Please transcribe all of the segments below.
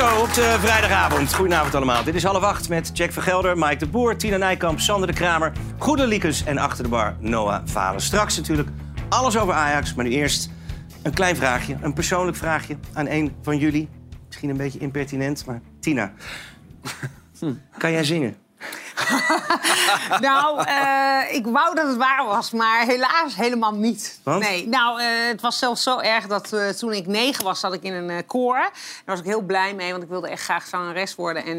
zo op de vrijdagavond. Goedenavond allemaal. Dit is half acht met Jack Vergelder, Mike de Boer, Tina Nijkamp, Sander de Kramer, Goede Liekens en achter de bar Noah Valen. Straks natuurlijk alles over Ajax, maar nu eerst een klein vraagje, een persoonlijk vraagje aan een van jullie. Misschien een beetje impertinent, maar Tina, kan jij zingen? nou, eh, ik wou dat het waar was, maar helaas helemaal niet. Want? Nee, nou, eh, het was zelfs zo erg dat eh, toen ik negen was, zat ik in een koor. Daar was ik heel blij mee, want ik wilde echt graag zangeres worden. En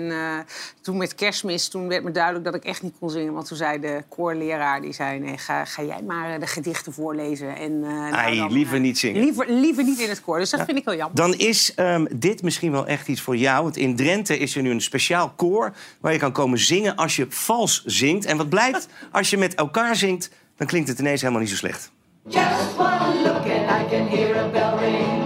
toen met kerstmis, toen werd me duidelijk dat ik echt niet kon zingen. Want toen zei de koorleraar, die zei, nee, ga, ga jij maar de gedichten voorlezen. En, nou, Ai, dan, liever niet zingen. Liever, liever niet in het koor, dus dat vind ik wel jammer. Dan is ehm, dit misschien wel echt iets voor jou. Want in Drenthe is er nu een speciaal koor waar je kan komen zingen als je vals zingt. En wat blijkt, als je met elkaar zingt, dan klinkt het ineens helemaal niet zo slecht. Just one look and I can hear a bell ring.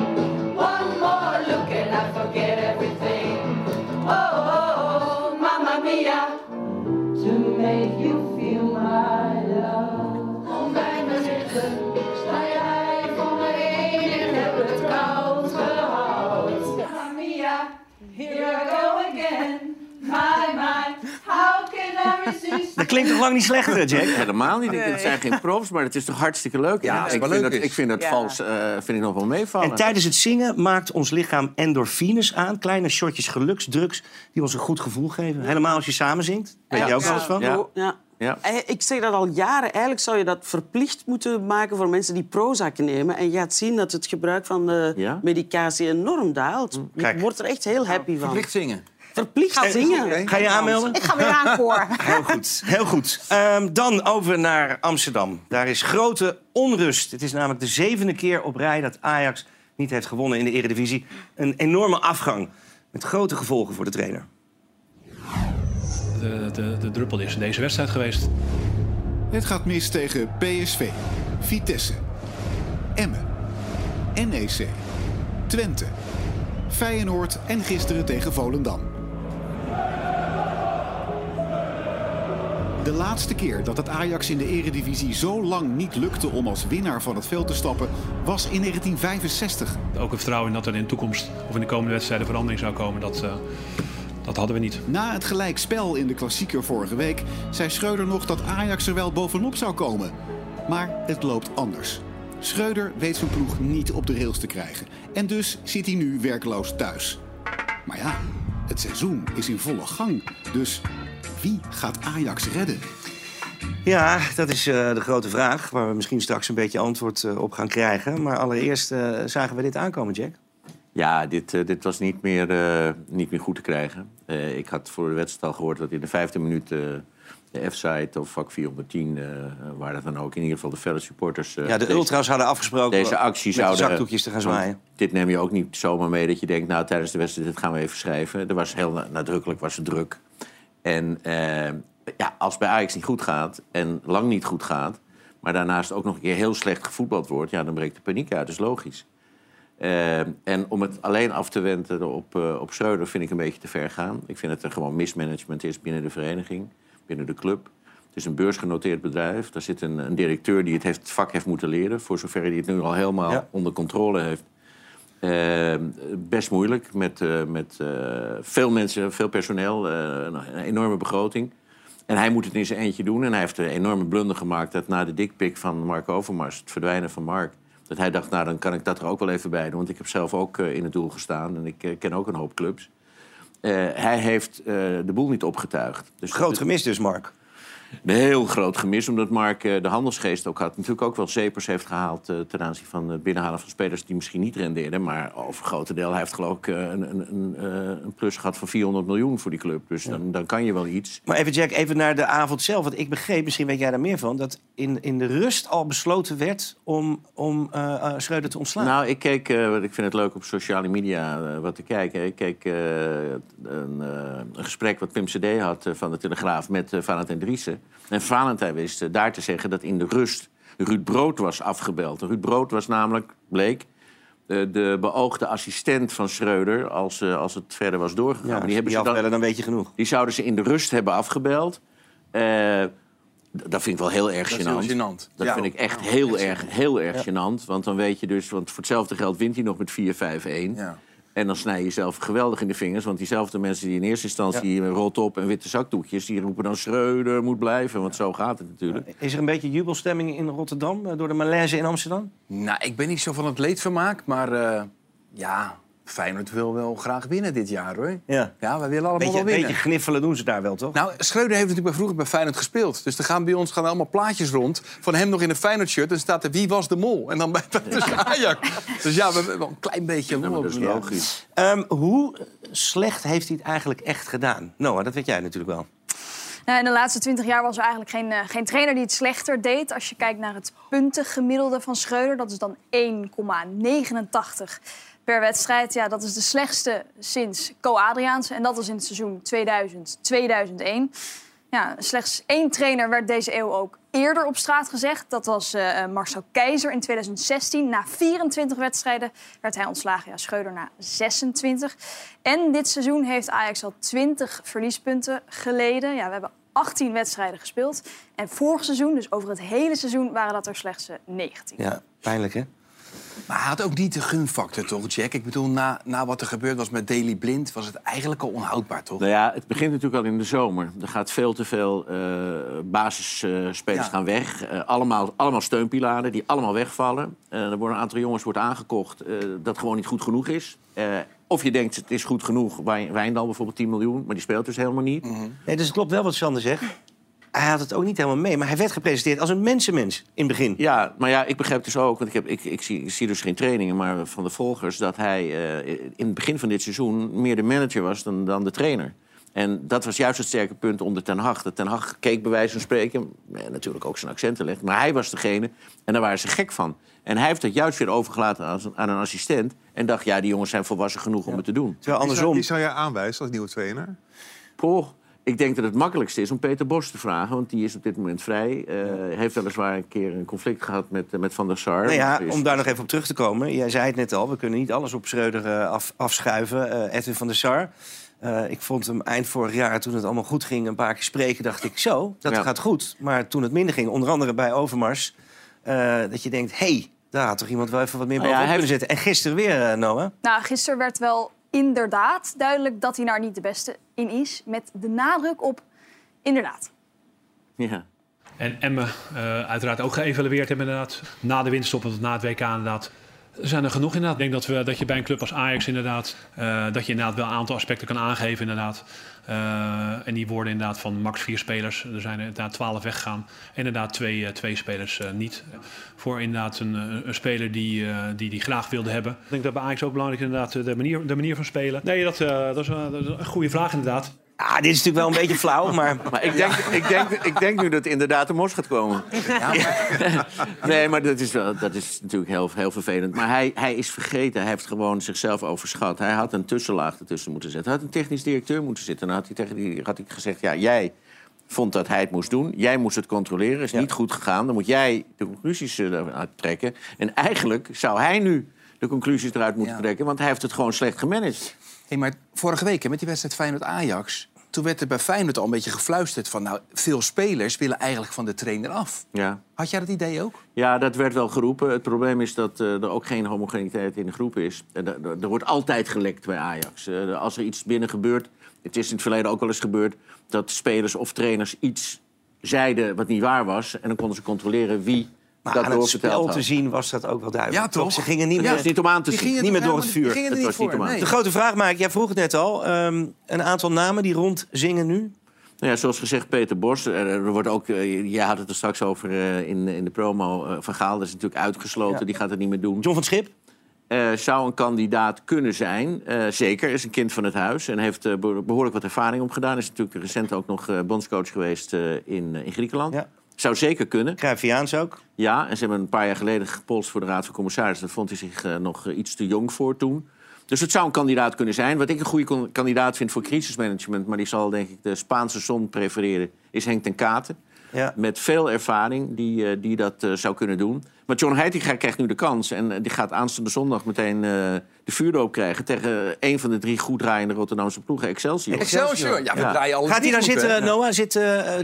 Klinkt toch lang niet slechter, Jack? Helemaal niet. Het zijn geen profs, maar het is toch hartstikke leuk. Ja, ik, vind leuk dat, ik vind dat Ja. vals eh, vind ik nog wel meevallen. En tijdens het zingen maakt ons lichaam endorfines aan. Kleine shotjes geluksdrugs die ons een goed gevoel geven. Helemaal als je samen zingt. Weet Ja. je ook wel eens van? Ja. Ja. Ja. Eh, Ik zeg dat al jaren. Eigenlijk zou je dat verplicht moeten maken voor mensen die Prozac nemen. En je gaat zien dat het gebruik van de Ja? medicatie enorm daalt. Je Kijk. wordt er echt heel happy van. Verplicht zingen. Verplicht zingen. Oké. Ga je aanmelden? Ik ga weer aan koor. Heel goed, heel goed. Ehm, dan over naar Amsterdam. Daar is grote onrust. Het is namelijk de zevende keer op rij dat Ajax niet heeft gewonnen in de Eredivisie. Een enorme afgang met grote gevolgen voor de trainer. De, de, de druppel is in deze wedstrijd geweest. Het gaat mis tegen PSV, Vitesse, Emmen, NEC, Twente, Feyenoord en gisteren tegen Volendam. De laatste keer dat het Ajax in de eredivisie zo lang niet lukte om als winnaar van het veld te stappen, was in 1965. Ook het vertrouwen in dat er in de toekomst of in de komende wedstrijden verandering zou komen, dat, eh, dat hadden we niet. Na het gelijkspel in de klassieker vorige week zei Schreuder nog dat Ajax er wel bovenop zou komen. Maar het loopt anders. Schreuder weet zijn ploeg niet op de rails te krijgen. En dus zit hij nu werkloos thuis. Maar ja, het seizoen is in volle gang. Dus wie gaat Ajax redden? Ja, dat is eh, de grote vraag waar we misschien straks een beetje antwoord eh, op gaan krijgen. Maar allereerst eh, zagen we dit aankomen, Jack. Ja, dit, dit was niet meer, eh, niet meer goed te krijgen. Eh, ik had voor de wedstrijd al gehoord dat in de vijfde minuut eh, de F-site of vak 410, eh waar dat dan ook, in ieder geval de felle supporters. eh, Ja, de deze- ultra's hadden afgesproken Deze actie met de zouden... zakdoekjes te gaan zwaaien. Dit neem je ook niet zomaar mee dat je denkt... nou, tijdens de wedstrijd dit gaan we even schrijven. Er was heel na- nadrukkelijk was het druk. En eh, ja, als bij Ajax niet goed gaat en lang niet goed gaat... maar daarnaast ook nog een keer heel slecht gevoetbald wordt... ja, dan breekt de paniek uit, dat is logisch. En om het alleen af te wenden op, eh op Schreuder vind ik een beetje te ver gaan. Ik vind dat er gewoon mismanagement is binnen de vereniging, binnen de club. Het is een beursgenoteerd bedrijf. Daar zit een, een directeur die het, heeft, het vak heeft moeten leren... voor zover hij het nu al helemaal Ja. onder controle heeft. Eh, best moeilijk, met, eh, met eh, veel mensen, veel personeel, eh, een enorme begroting. En hij moet het in zijn eentje doen. En hij heeft een enorme blunder gemaakt dat na de dikpik van Mark Overmars... het verdwijnen van Mark, dat hij dacht... nou, dan kan ik dat er ook wel even bij doen. Want ik heb zelf ook in het doel gestaan en ik ken ook een hoop clubs. Eh, hij heeft eh, de boel niet opgetuigd. Dus Groot gemis dus, Mark. Een heel groot gemis, omdat Mark eh, de handelsgeest ook had. Natuurlijk ook wel zepers heeft gehaald eh, ten aanzien van het binnenhalen van spelers die misschien niet rendeerden. Maar over grote deel, hij heeft geloof ik eh, een, een, een, een plus gehad van 400 miljoen voor die club. Dus dan, dan kan je wel iets. Maar even, Jack, even naar de avond zelf. Want ik begreep, misschien weet jij daar meer van... dat in, in de rust al besloten werd om, om eh, Schreuder te ontslaan. Nou, ik keek, ik vind het leuk op sociale media wat te kijken. Ik keek een, een gesprek wat Pim CD had van de Telegraaf met Valentijn Driessen. En Valentijn wist eh, daar te zeggen dat in de rust Ruud Brood was afgebeld. Ruud Brood was namelijk, bleek, eh, de beoogde assistent van Schreuder als, eh, als het verder was doorgegaan. ja, je hebben die ze dan- afbellen, dan weet je genoeg. die zouden ze in de rust hebben afgebeld. Eh, dat vind ik wel heel erg Dat is gênant. heel gênant. Dat Ja. vind ik echt heel erg, heel erg gênant. Want dan weet je dus, want voor hetzelfde geld wint hij nog met 4-5-1. Ja. En dan snij je jezelf geweldig in de vingers. Want diezelfde mensen die in eerste instantie ja. rot op en witte zakdoekjes... die roepen dan Schreuder moet blijven. Want zo gaat het natuurlijk. Is er een beetje jubelstemming in Rotterdam eh, door de malaise in Amsterdam? Nou, ik ben niet zo van het leedvermaak, maar eh, ja, Feyenoord wil wel graag winnen dit jaar, hoor. Ja. Ja, wij willen allemaal Beetje, wel winnen. beetje gniffelen doen ze daar wel, toch? Nou, Schreuder heeft natuurlijk bij vroeger bij Feyenoord gespeeld. Dus er gaan bij ons gaan allemaal plaatjes rond van hem nog in een Feyenoord-shirt. En staat er wie was de mol? En dan bij tussen Ajax. Dus ja, we hebben wel een klein beetje Ja, dat is logisch. Ehm, hoe slecht heeft hij het eigenlijk echt gedaan? Noah, dat weet jij natuurlijk wel. Nou, in de laatste 20 jaar was er eigenlijk geen, eh, geen trainer die het slechter deed. Als je kijkt naar het puntengemiddelde van Schreuder, dat is dan 1,89 per wedstrijd. Ja, dat is de slechtste sinds Co-Adriaans. En dat was in het seizoen 2000-2001. Ja, slechts één trainer werd deze eeuw ook eerder op straat gezegd. Dat was eh, eh, Marcel Keizer in 2016. Na 24 wedstrijden werd hij ontslagen. Ja, Schreuder na 26. En dit seizoen heeft Ajax al 20 verliespunten geleden. Ja, we hebben 18 wedstrijden gespeeld. En vorig seizoen, dus over het hele seizoen, waren dat er slechts eh, 19. Ja, pijnlijk hè? Maar hij had ook niet de gunfactor, toch, Jack? Ik bedoel, na, na wat er gebeurd was met Daley Blind... was het eigenlijk al onhoudbaar, toch? Nou ja, het begint natuurlijk al in de zomer. Er gaat veel te veel eh, basisspelers Ja. gaan weg. Eh, allemaal, allemaal steunpilaren die allemaal wegvallen. Eh, er worden een aantal jongens wordt aangekocht eh, dat gewoon niet goed genoeg is. Eh, of je denkt, het is goed genoeg. Wijn- Wijndal bijvoorbeeld 10 miljoen, maar die speelt dus helemaal niet. Nee, dus het klopt wel wat Sander zegt. Hij had het ook niet helemaal mee, maar hij werd gepresenteerd als een mensenmens in het begin. Ja, maar ja, ik begrijp dus ook, want ik, heb, ik, ik, zie, ik zie dus geen trainingen, maar van de volgers, dat hij eh, in het begin van dit seizoen meer de manager was dan, dan de trainer. En dat was juist het sterke punt onder Ten Hag. Dat Ten Hag keek bij wijze van spreken, eh, natuurlijk ook zijn accenten legt, maar hij was degene en daar waren ze gek van. En hij heeft dat juist weer overgelaten aan, zijn- aan een assistent en dacht, ja, die jongens zijn volwassen genoeg om het te doen. Terwijl Wie zou, andersom... wie zou jij aanwijzen als nieuwe trainer? Poh, ik denk dat het makkelijkste is om Peter Bos te vragen, want die is op dit moment vrij. Eh, heeft weliswaar een keer een conflict gehad met, eh, met Van der Sar. Nou ja, Is- om daar nog even op terug te komen. Jij zei het net al, we kunnen niet alles op Schreuder eh, af, afschuiven. Eh, Edwin van der Sar. Eh, ik vond hem eind vorig jaar, toen het allemaal goed ging, een paar keer spreken, dacht ik zo, dat Ja. gaat goed. Maar toen het minder ging, onder andere bij Overmars, eh, dat je denkt, hé, hey, daar had toch iemand wel even wat meer Nou bovenop ja, hij kunnen zitten. En gisteren weer, Noah. Nou, gisteren werd wel inderdaad duidelijk dat hij daar niet de beste in is. Met de nadruk op inderdaad. Ja. En Emmen eh, uiteraard ook geëvalueerd hebben inderdaad. Na de winststop, want na het WK inderdaad. Er zijn er genoeg inderdaad. Ik denk dat, we, dat je bij een club als Ajax inderdaad... eh, dat je inderdaad wel een aantal aspecten kan aangeven inderdaad. Eh, en die worden inderdaad van max vier spelers. Er zijn er inderdaad twaalf weggegaan. En inderdaad twee, eh, twee spelers eh, niet. Voor inderdaad een, een speler die, die die graag wilde hebben. Ik denk dat bij Ajax ook belangrijk is inderdaad de manier, de manier van spelen. Nee, dat, dat, is, dat is een goede vraag inderdaad. Ah, dit is natuurlijk wel een beetje flauw, maar... Maar ik denk, ik, denk, ik denk nu dat inderdaad de mos gaat komen. Nee, maar dat is, wel, dat is natuurlijk heel, heel vervelend. Maar hij, hij is vergeten. Hij heeft gewoon zichzelf overschat. Hij had een tussenlaag ertussen moeten zetten. Hij had een technisch directeur moeten zitten. Dan had hij tegen die had hij gezegd... ja, jij vond dat hij het moest doen. Jij moest het controleren. Is Ja. niet goed gegaan. Dan moet jij de conclusies eh, eruit trekken. En eigenlijk zou hij nu de conclusies eruit moeten Ja. trekken... want hij heeft het gewoon slecht gemanaged. Hey, maar vorige week hè, met die wedstrijd Feyenoord-Ajax... toen werd er bij Feyenoord al een beetje gefluisterd van... nou, veel spelers willen eigenlijk van de trainer af. Ja. Had jij dat idee ook? Ja, dat werd wel geroepen. Het probleem is dat eh, er ook geen homogeniteit in de groep is. En er, er- er wordt altijd gelekt bij Ajax. Eh, als er iets binnen gebeurt... Het is in het verleden ook wel eens gebeurd... dat spelers of trainers iets zeiden wat niet waar was... en dan konden ze controleren wie Maar dat aan het spel te zien was dat ook wel duidelijk. Ja, toch? Ze gingen niet Ja, meer... niet om aan te zien. niet meer er- door het vuur. Het niet was niet voor, om aan te nee. De grote vraag, Mike, jij vroeg het net al. ehm, een aantal namen die rondzingen nu. Nou ja, zoals gezegd, Peter Bos. Er, wordt ook, eh, jij had het er straks over eh, in, in de promo. eh, van Gaal dat is natuurlijk uitgesloten. Ja. Die gaat het niet meer doen. John van Schip. Eh, zou een kandidaat kunnen zijn. Eh, zeker, is een kind van het huis en heeft eh, beho- behoorlijk wat ervaring opgedaan. Is natuurlijk recent ook nog eh, bondscoach geweest eh, in, eh, in Griekenland. Ja. Zou zeker kunnen. Cruyffiaans ook. Ja, en ze hebben een paar jaar geleden gepolst voor de Raad van Commissarissen. Daar vond hij zich eh, nog eh, iets te jong voor toen. Dus het zou een kandidaat kunnen zijn. Wat ik een goede kandidaat vind voor crisismanagement... maar die zal denk ik de Spaanse zon prefereren, is Henk ten Katen. Ja. met veel ervaring die, eh, die dat eh, zou kunnen doen. Maar John Heitinga krijgt nu de kans. En eh, die gaat aanstaande zondag meteen eh, de vuurdoop krijgen... tegen een van de drie goed draaiende Rotterdamse ploegen, Excelsior. Excelsior. Ja, we Ja. draaien alles Gaat hij daar goed, zitten, hè? Noah? Zit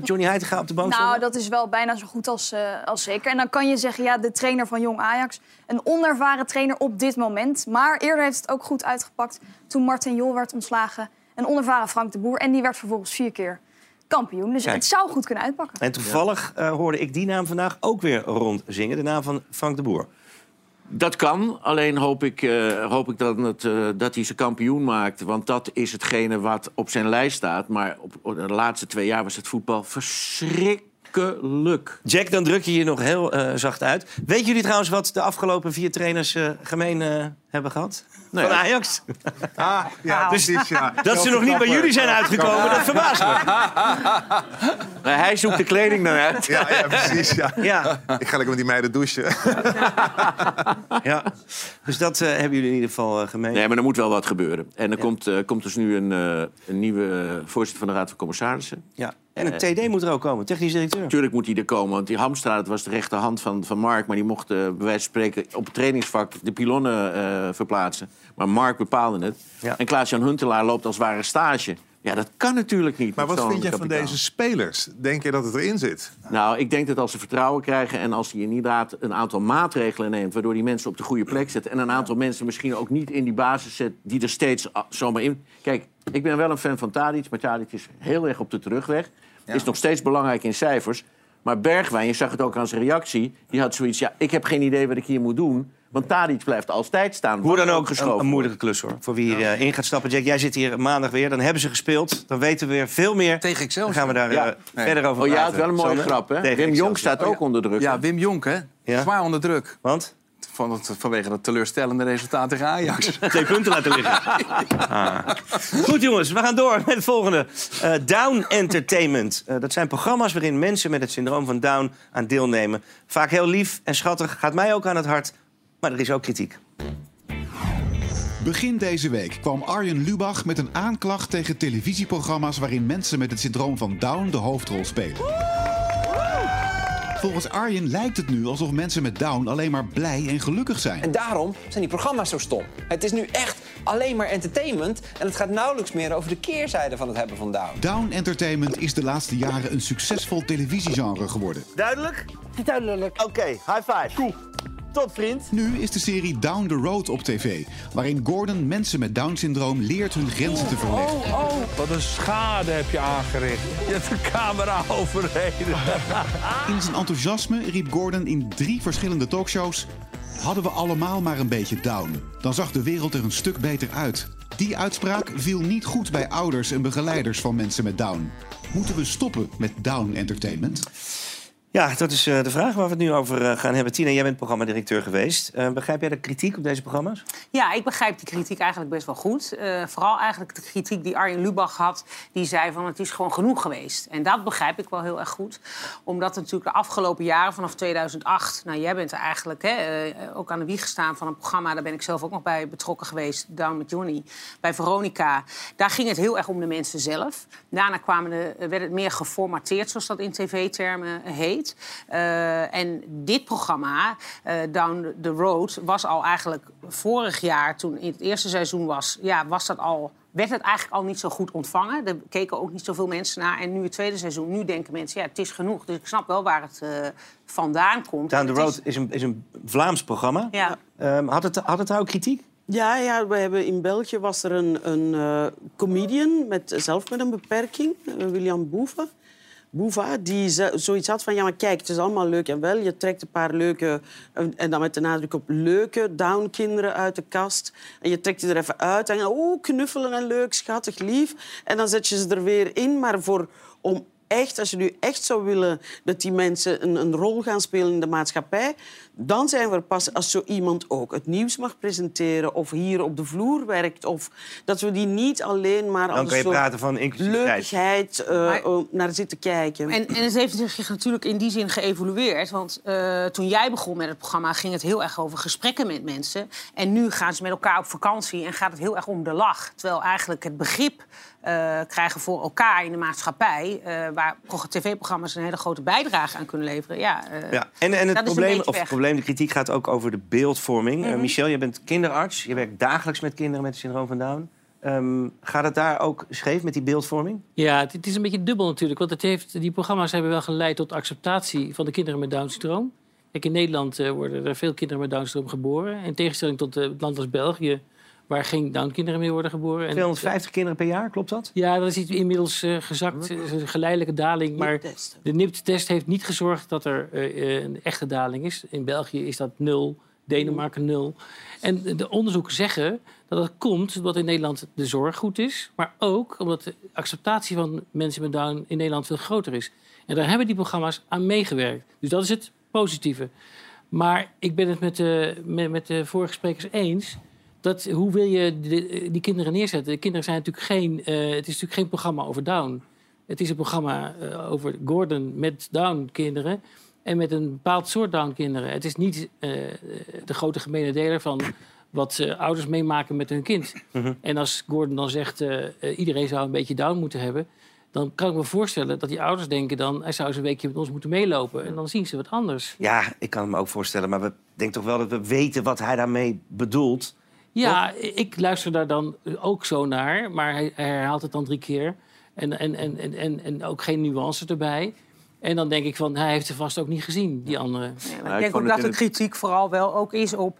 Johnny Heitinga op de bank? Nou, zondag? dat is wel bijna zo goed als, eh, als zeker. En dan kan je zeggen, ja, de trainer van Jong Ajax... een onervaren trainer op dit moment. Maar eerder heeft het ook goed uitgepakt toen Martin Jol werd ontslagen. Een onervaren Frank de Boer. En die werd vervolgens vier keer kampioen. Dus Kijk. het zou goed kunnen uitpakken. En toevallig eh, hoorde ik die naam vandaag ook weer rondzingen. De naam van Frank de Boer. Dat kan, alleen hoop ik, eh, hoop ik dat, het, eh, dat hij zijn kampioen maakt. Want dat is hetgene wat op zijn lijst staat. Maar op, op de laatste twee jaar was het voetbal verschrikkelijk. Jack, dan druk je je nog heel eh, zacht uit. Weet jullie trouwens wat de afgelopen vier trainers eh, gemeen eh, hebben gehad? Nee, van ja. Ajax? Ah, ja, Dus precies, ja. Dat ze nog niet bij jullie zijn uitgekomen, dat verbaast me. Hij zoekt de kleding dan uit. Ja, ja, precies. Ja. Ja, Ik ga lekker met die meiden douchen. ja. Dus dat eh, hebben jullie in ieder geval eh, gemeen. Nee, maar er moet wel wat gebeuren. En er komt, eh, komt dus nu een, eh, een nieuwe voorzitter van de Raad van Commissarissen. Ja. En een TD moet er ook komen, technisch directeur. Natuurlijk moet hij er komen, want die Hamstra dat was de rechterhand van, van Mark. Maar die mocht eh, bij wijze van spreken op het trainingsvak de pilonnen eh, verplaatsen. Maar Mark bepaalde het. Ja. En Klaas-Jan Huntelaar loopt als ware stage. Ja, dat kan natuurlijk niet. Maar wat vind jij van deze spelers? Denk je dat het erin zit? Nou, ik denk dat als ze vertrouwen krijgen en als hij inderdaad een aantal maatregelen neemt... waardoor die mensen op de goede plek zet... en een aantal mensen misschien ook niet in die basis zet... die er steeds zomaar in... Kijk, ik ben wel een fan van Tadic, maar Tadic is heel erg op de terugweg. Is nog steeds belangrijk in cijfers. Maar Bergwijn, je zag het ook aan zijn reactie... die had zoiets, ja, ik heb geen idee wat ik hier moet doen... want Tadic blijft altijd staan. Hoe dan ook een, geschoven. een moeilijke klus hoor. Voor wie hier eh, in gaat stappen. Jack, jij zit hier maandag weer. Dan hebben ze gespeeld. Dan weten we weer veel meer. Tegen Excelsior. Dan gaan we daar Ja. eh, Nee. verder over Oh, jij praten. had wel een mooie grap, hè? Tegen Wim Jong staat ook onder druk. Ja, Wim Jonk, hè? Ja. Zwaar onder druk. Want? Van het, vanwege dat teleurstellende resultaat tegen Ajax. Twee punten laten liggen. Ah. Goed jongens, we gaan door met het volgende. Eh, Down Entertainment. Dat zijn programma's waarin mensen met het syndroom van Down aan deelnemen. Vaak heel lief en schattig. Gaat mij ook aan het hart. Maar er is ook kritiek. Begin deze week kwam Arjen Lubach met een aanklacht tegen televisieprogramma's waarin mensen met het syndroom van Down de hoofdrol spelen. Volgens Arjen lijkt het nu alsof mensen met Down alleen maar blij en gelukkig zijn. En daarom zijn die programma's zo stom. Het is nu echt alleen maar entertainment en het gaat nauwelijks meer over de keerzijde van het hebben van Down. Down Entertainment is de laatste jaren een succesvol televisiegenre geworden. Duidelijk? Duidelijk. Oké, high five. Cool. Tot vriend. Nu is de serie Down the Road op tv, waarin Gordon mensen met Down-syndroom leert hun grenzen te verleggen. Oh, wat een schade heb je aangericht. Je hebt de camera overreden. In zijn enthousiasme riep Gordon in drie verschillende talkshows... Hadden we allemaal maar een beetje down, dan zag de wereld er een stuk beter uit. Die uitspraak viel niet goed bij ouders en begeleiders van mensen met Down. Moeten we stoppen met Down Entertainment? Ja, dat is eh, de vraag waar we het nu over eh, gaan hebben. Tina, jij bent programmadirecteur geweest. Eh, begrijp jij de kritiek op deze programma's? Ja, ik begrijp die kritiek eigenlijk best wel goed. Vooral eigenlijk de kritiek die Arjen Lubach had. Die zei van het is gewoon genoeg geweest. En dat begrijp ik wel heel erg goed. Omdat natuurlijk de afgelopen jaren, vanaf 2008... Nou, jij bent er eigenlijk hè, ook aan de wieg gestaan van een programma... daar ben ik zelf ook nog bij betrokken geweest, Down met Johnny. Bij Veronica. Daar ging het heel erg om de mensen zelf. Daarna kwamen de, werd het meer geformateerd, zoals dat in tv-termen heet. Eh, en dit programma, eh, Down the Road, was al eigenlijk vorig jaar, toen in het eerste seizoen was, ja, was dat al. Werd het eigenlijk al niet zo goed ontvangen. Er keken ook niet zoveel mensen naar. En nu het tweede seizoen, nu denken mensen, ja, het is genoeg. Dus ik snap wel waar het eh, vandaan komt. Down the Road is... een, is een Vlaams programma. Ja. Ehm, had, het, had het daar ook kritiek? Ja, ja, we hebben in België was er een, een eh, comedian met, zelf met een beperking, William Boeva. Boeva, die zoiets had van, ja, maar kijk, het is allemaal leuk en wel. Je trekt een paar leuke, en en dan met de nadruk op leuke Down-kinderen uit de kast. En je trekt die er even uit en oh, knuffelen en leuk, schattig, lief. En dan zet je ze er weer in, maar voor, om echt, als je nu echt zou willen dat die mensen een, een rol gaan spelen in de maatschappij, dan zijn we er pas als zo iemand ook het nieuws mag presenteren of hier op de vloer werkt. Of dat we die niet alleen maar Dan als kan je een soort praten van leukigheid eh, Maar- eh, naar zitten kijken. En, en het heeft zich natuurlijk in die zin geëvolueerd. Want eh, toen jij begon met het programma ging het heel erg over gesprekken met mensen. En nu gaan ze met elkaar op vakantie en gaat het heel erg om de lach. Terwijl eigenlijk het begrip krijgen voor elkaar in de maatschappij... eh, waar waar pro- tv-programma's een hele grote bijdrage aan kunnen leveren. Ja, eh, Ja. En, en het dat is een probleem, of het probleem, de kritiek gaat ook over de beeldvorming. Eh, Mhm. Michel, je bent kinderarts. Je werkt dagelijks met kinderen met het syndroom van Down. Ehm, gaat het daar ook scheef met die beeldvorming? Ja, het, het is een beetje dubbel natuurlijk. Want het heeft, die programma's hebben wel geleid tot acceptatie van de kinderen met Down-syndroom. Kijk, in Nederland eh, worden er veel kinderen met Down-syndroom geboren. In tegenstelling tot eh, het land als België, waar geen Down-kinderen meer worden geboren. En, 250 kinderen per jaar, klopt dat? Ja, dat is iets inmiddels eh, gezakt. Een geleidelijke daling. Maar de NIPT-test heeft niet gezorgd dat er eh, eh, een echte daling is. In België is dat nul, Denemarken nul. En de onderzoeken zeggen dat dat komt omdat in Nederland de zorg goed is. Maar ook omdat de acceptatie van mensen met Down in Nederland veel groter is. En daar hebben die programma's aan meegewerkt. Dus dat is het positieve. Maar ik ben het met de, met, met de vorige sprekers eens. Dat, hoe wil je de- die kinderen neerzetten? De kinderen zijn natuurlijk geen, eh, het is natuurlijk geen programma over Down. Het is een programma eh, over Gordon met Down-kinderen. En met een bepaald soort Down-kinderen. Het is niet eh, de grote gemene deler van wat eh, ouders meemaken met hun kind. En als Gordon dan zegt, eh, eh, iedereen zou een beetje Down moeten hebben... dan kan ik me voorstellen dat die ouders denken dan... hij zou eens een weekje met ons moeten meelopen. En dan zien ze wat anders. Ja, ik kan het me ook voorstellen. Maar we denken toch wel dat we weten wat hij daarmee bedoelt. Ja, ik luister daar dan ook zo naar, maar hij, herhaalt het dan drie keer. En, en, en, en, en, en ook geen nuance erbij. En dan denk ik van, hij heeft ze vast ook niet gezien, die andere. Maar ik denk ook dat de kritiek vooral wel ook is op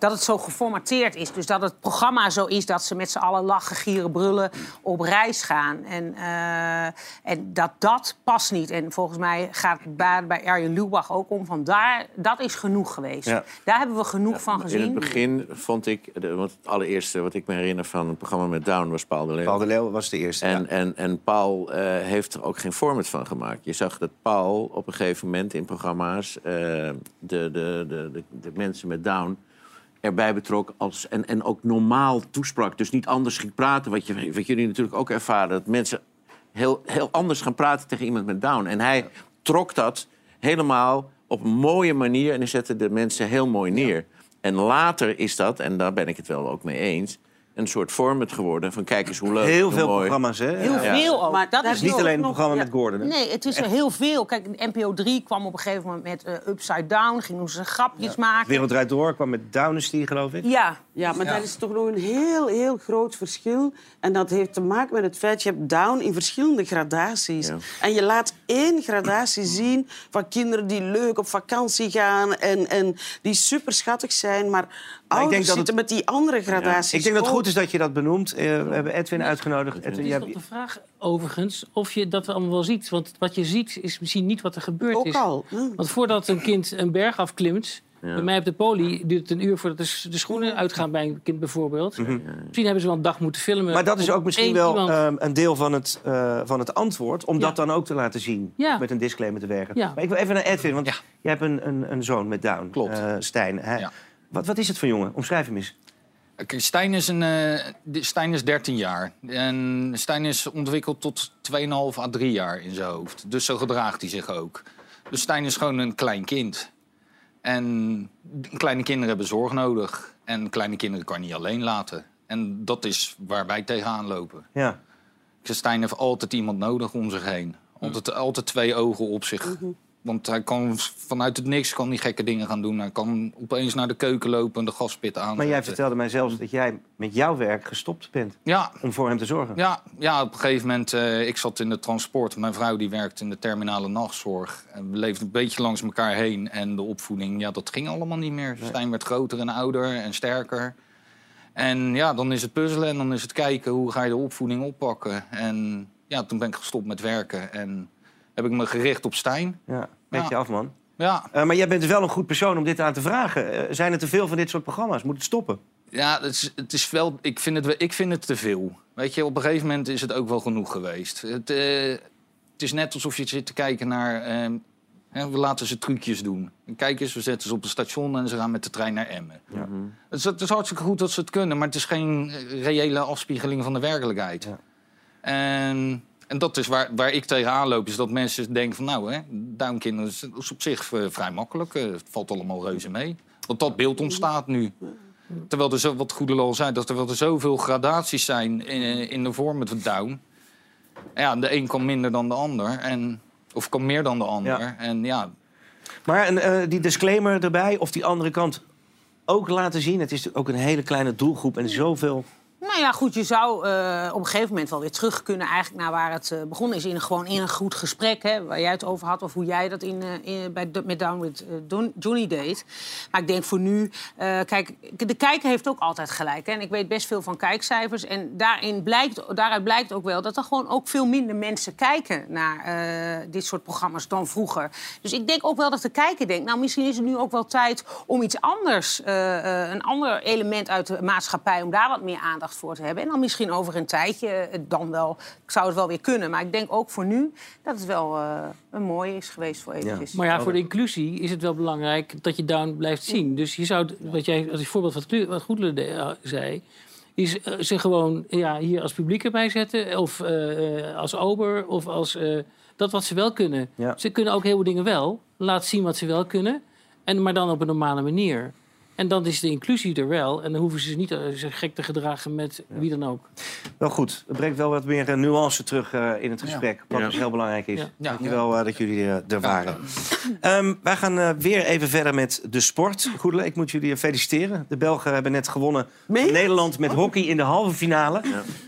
dat het zo geformateerd is. Dus dat het programma zo is dat ze met z'n allen lachen, gieren, brullen op reis gaan. En, eh, en dat dat past niet. En volgens mij gaat het bij, Arjen Lubach ook om van daar, dat is genoeg geweest. Ja. Daar hebben we genoeg van In gezien. het begin vond ik, de, want het allereerste wat ik me herinner van een programma met Down was Paul de Leeuw. Paul de Leeuw was de eerste. En, ja. en, en Paul eh, heeft er ook geen format van gemaakt. Je zag dat Paul op een gegeven moment in programma's eh, de, de, de, de, de mensen met Down erbij betrok als, en, en ook normaal toesprak. Dus niet anders ging praten, wat, je, wat jullie natuurlijk ook ervaren. Dat mensen heel, heel anders gaan praten tegen iemand met Down. En hij trok dat helemaal op een mooie manier en hij zette de mensen heel mooi neer. En later is dat, en daar ben ik het wel ook mee eens... een soort format geworden van kijk eens hoe leuk, Heel hoe veel mooi. programma's, hè? Heel Ja. veel ook. Maar dat is Niet alleen het programma ja. met Gordon. Hè? Nee, het is er heel veel. Kijk, NPO 3 kwam op een gegeven moment met eh, Upside Down. Gingen ze grapjes maken. Wereld draait door, kwam met Dynasty, geloof ik. Ja. Ja, maar daar is toch nog een heel, heel groot verschil. En dat heeft te maken met het feit... je hebt down in verschillende gradaties. En je laat één gradatie zien van kinderen die leuk op vakantie gaan... en, en die super schattig zijn, maar, ouders denk dat zitten het- met die andere gradaties. Ik denk dat het ook. goed is dat je dat benoemt. Eh, we hebben Edwin uitgenodigd. Het Edwin, is nog hebt- de vraag, overigens, of je dat allemaal wel ziet. Want wat je ziet is misschien niet wat er gebeurd Ook is. al. Want voordat een kind een berg afklimt... Bij mij op de poli duurt het een uur voordat de, schoenen uitgaan bij een kind bijvoorbeeld. Misschien hebben ze wel een dag moeten filmen. Mhm. Maar dat is ook misschien wel iemand- ehm, een deel van het, eh, van het antwoord. Om Ja. dat dan ook te laten zien. Ja. Met een disclaimer te werken. Ja. Maar ik wil even naar Edwin, want jij hebt een, een, een zoon met Down. Klopt. eh, Stijn. Hij- wat, wat is het voor jongen? Omschrijf hem eens. Oké, Stijn, is een, eh, die- Stijn is 13 jaar. En Stijn is ontwikkeld tot 2,5 à 3 jaar in zijn hoofd. Dus zo gedraagt hij zich ook. Dus Stijn is gewoon een klein kind. En kleine kinderen hebben zorg nodig. En kleine kinderen kan je niet alleen laten. En dat is waar wij tegenaan lopen. Ja. Stijn heeft altijd iemand nodig om zich heen. Altijd, altijd twee ogen op zich. Want hij kan vanuit het niks kan die gekke dingen gaan doen. Hij kan opeens naar de keuken lopen en de gaspit aan. Maar jij vertelde mij zelfs dat jij met jouw werk gestopt bent. Ja. Om voor hem te zorgen. Ja, ja, op een gegeven moment, eh, ik zat in de transport. Mijn vrouw die werkt in de terminale nachtzorg. En we leefden een beetje langs elkaar heen. En de opvoeding, ja, dat ging allemaal niet meer. Stijn werd groter en ouder en sterker. En ja, dan is het puzzelen en dan is het kijken hoe ga je de opvoeding oppakken. En ja, toen ben ik gestopt met werken en heb ik me gericht op Stijn. Ja, met je af, man. Ja. Eh, maar jij bent wel een goed persoon om dit aan te vragen. Eh, zijn er te veel van dit soort programma's? Moet het stoppen? Ja, het is, het is wel, ik, vind het, ik vind het te veel. Weet je, op een gegeven moment is het ook wel genoeg geweest. Het, eh, het is net alsof je zit te kijken naar... ehm, hè, we laten ze trucjes doen. Kijk eens, we zetten ze op een station en ze gaan met de trein naar Emmen. Het, is, het is hartstikke goed dat ze het kunnen, maar het is geen reële afspiegeling van de werkelijkheid. En, en dat is waar, waar ik tegenaan loop, is dat mensen denken van... nou, hè, Downkinderen is, is op zich eh, vrij makkelijk. eh, het valt allemaal reuze mee. Want dat beeld ontstaat nu. Terwijl er zo, wat Goedele al zei, dat er zoveel gradaties zijn in, in de vorm met Down. Ja, de een kan minder dan de ander. En, of kan meer dan de ander. Ja. En ja, Maar eh, die disclaimer erbij, of die andere kant ook laten zien. Het is ook een hele kleine doelgroep en zoveel. Nou ja, goed, je zou eh, op een gegeven moment wel weer terug kunnen eigenlijk naar waar het eh, begonnen is. In een, gewoon in een goed gesprek, hè, waar jij het over had. Of hoe jij dat in, eh, bij, met Down with Johnny deed. Maar ik denk voor nu... kijk, de kijker heeft ook altijd gelijk. Hè, en ik weet best veel van kijkcijfers. En daarin blijkt, daaruit blijkt ook wel dat er gewoon ook veel minder mensen kijken naar dit soort programma's dan vroeger. Dus ik denk ook wel dat de kijker denkt... nou, misschien is het nu ook wel tijd om iets anders... een ander element uit de maatschappij... om daar wat meer aandacht voor te hebben. En dan misschien over een tijdje eh, dan wel... Ik zou het wel weer kunnen. Maar ik denk ook voor nu dat het wel eh, een mooie is geweest voor eventjes. Maar ja, voor de inclusie is het wel belangrijk dat je down blijft zien. Dus je zou, wat jij als voorbeeld wat, wat eh, zei, is ze gewoon ja, hier als publiek erbij zetten, of als ober, of als eh, dat wat ze wel kunnen. Ja. Ze kunnen ook heel veel dingen wel. Laat zien wat ze wel kunnen, en, maar dan op een normale manier. En dan is de inclusie er wel. En dan hoeven ze zich niet eh, zich gek te gedragen met wie dan ook. Wel goed, het brengt wel wat meer eh, nuance terug eh, in het gesprek. Wat Ja. dus heel belangrijk is. Ja. Dankjewel eh, dat jullie er waren. Ehm, wij gaan eh, weer even verder met de sport. Goedele, ik moet jullie feliciteren. De Belgen hebben net gewonnen Nederland met hockey in de halve finale.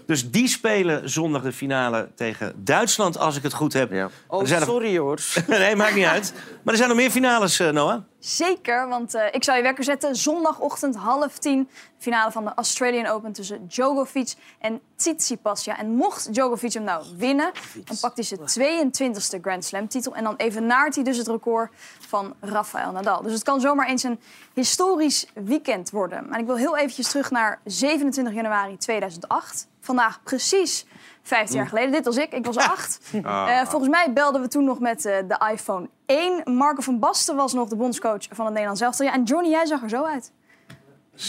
Dus die spelen zondag de finale tegen Duitsland, als ik het goed heb. Oh, Er sorry hoor. nee, maakt niet uit. Maar er zijn nog meer finales, eh, Noah. Zeker, want eh, ik zou je wekker zetten. Zondagochtend half tien. Finale van de Australian Open tussen Djokovic en Tsitsipas. Ja, en mocht Djokovic hem nou winnen, dan pakt hij zijn 22e Grand Slam titel. En dan evenaart hij dus het record van Rafael Nadal. Dus het kan zomaar eens een historisch weekend worden. Maar ik wil heel eventjes terug naar 27 januari 2008. Vandaag precies 15 jaar geleden. Dit was ik, ik was acht. Ah. Eh, volgens mij belden we toen nog met eh, de iPhone 1. Marco van Basten was nog de bondscoach van het Nederlands elftal. Ja, en Johnny, jij zag er zo uit.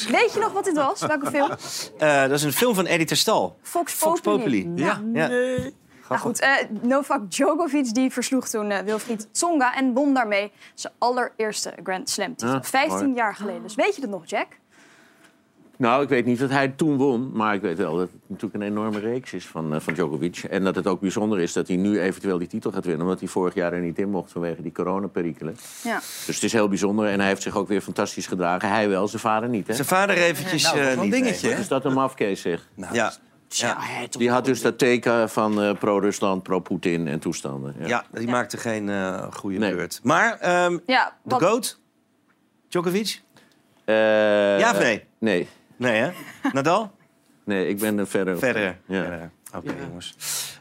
Weet je nog wat dit was? Welke film? Eh, dat is een film van Eddie Terstal. Fox, Fox Populi. Ja. ja. Nou goed, Novak Djokovic die versloeg toen Wilfried Tsonga... en won daarmee zijn allereerste Grand Slam titel. Ah, 15 mooi. jaar geleden. Dus weet je dat nog, Jack? Nou, ik weet niet dat hij toen won. Maar ik weet wel dat het natuurlijk een enorme reeks is van, eh, van Djokovic. En dat het ook bijzonder is dat hij nu eventueel die titel gaat winnen. Omdat hij vorig jaar er niet in mocht vanwege die coronaperikelen. Ja. Dus het is heel bijzonder. En hij heeft zich ook weer fantastisch gedragen. Hij wel, zijn vader niet. Hè? Zijn vader eventjes Nou, dat eh, een niet. dingetje, hè? Is dat een mafkees, zeg? ja. Ja. Die had dus dat teken van eh, pro-Rusland, pro-Poetin en toestanden. Ja, ja, die maakte geen eh, goede Nee. beurt. Maar ehm, Ja, de GOAT? Djokovic? Eh, Ja of nee? Nee. Nee, hè? Nadal? Nee, ik ben er verder. Verder. Ja. Oké, jongens.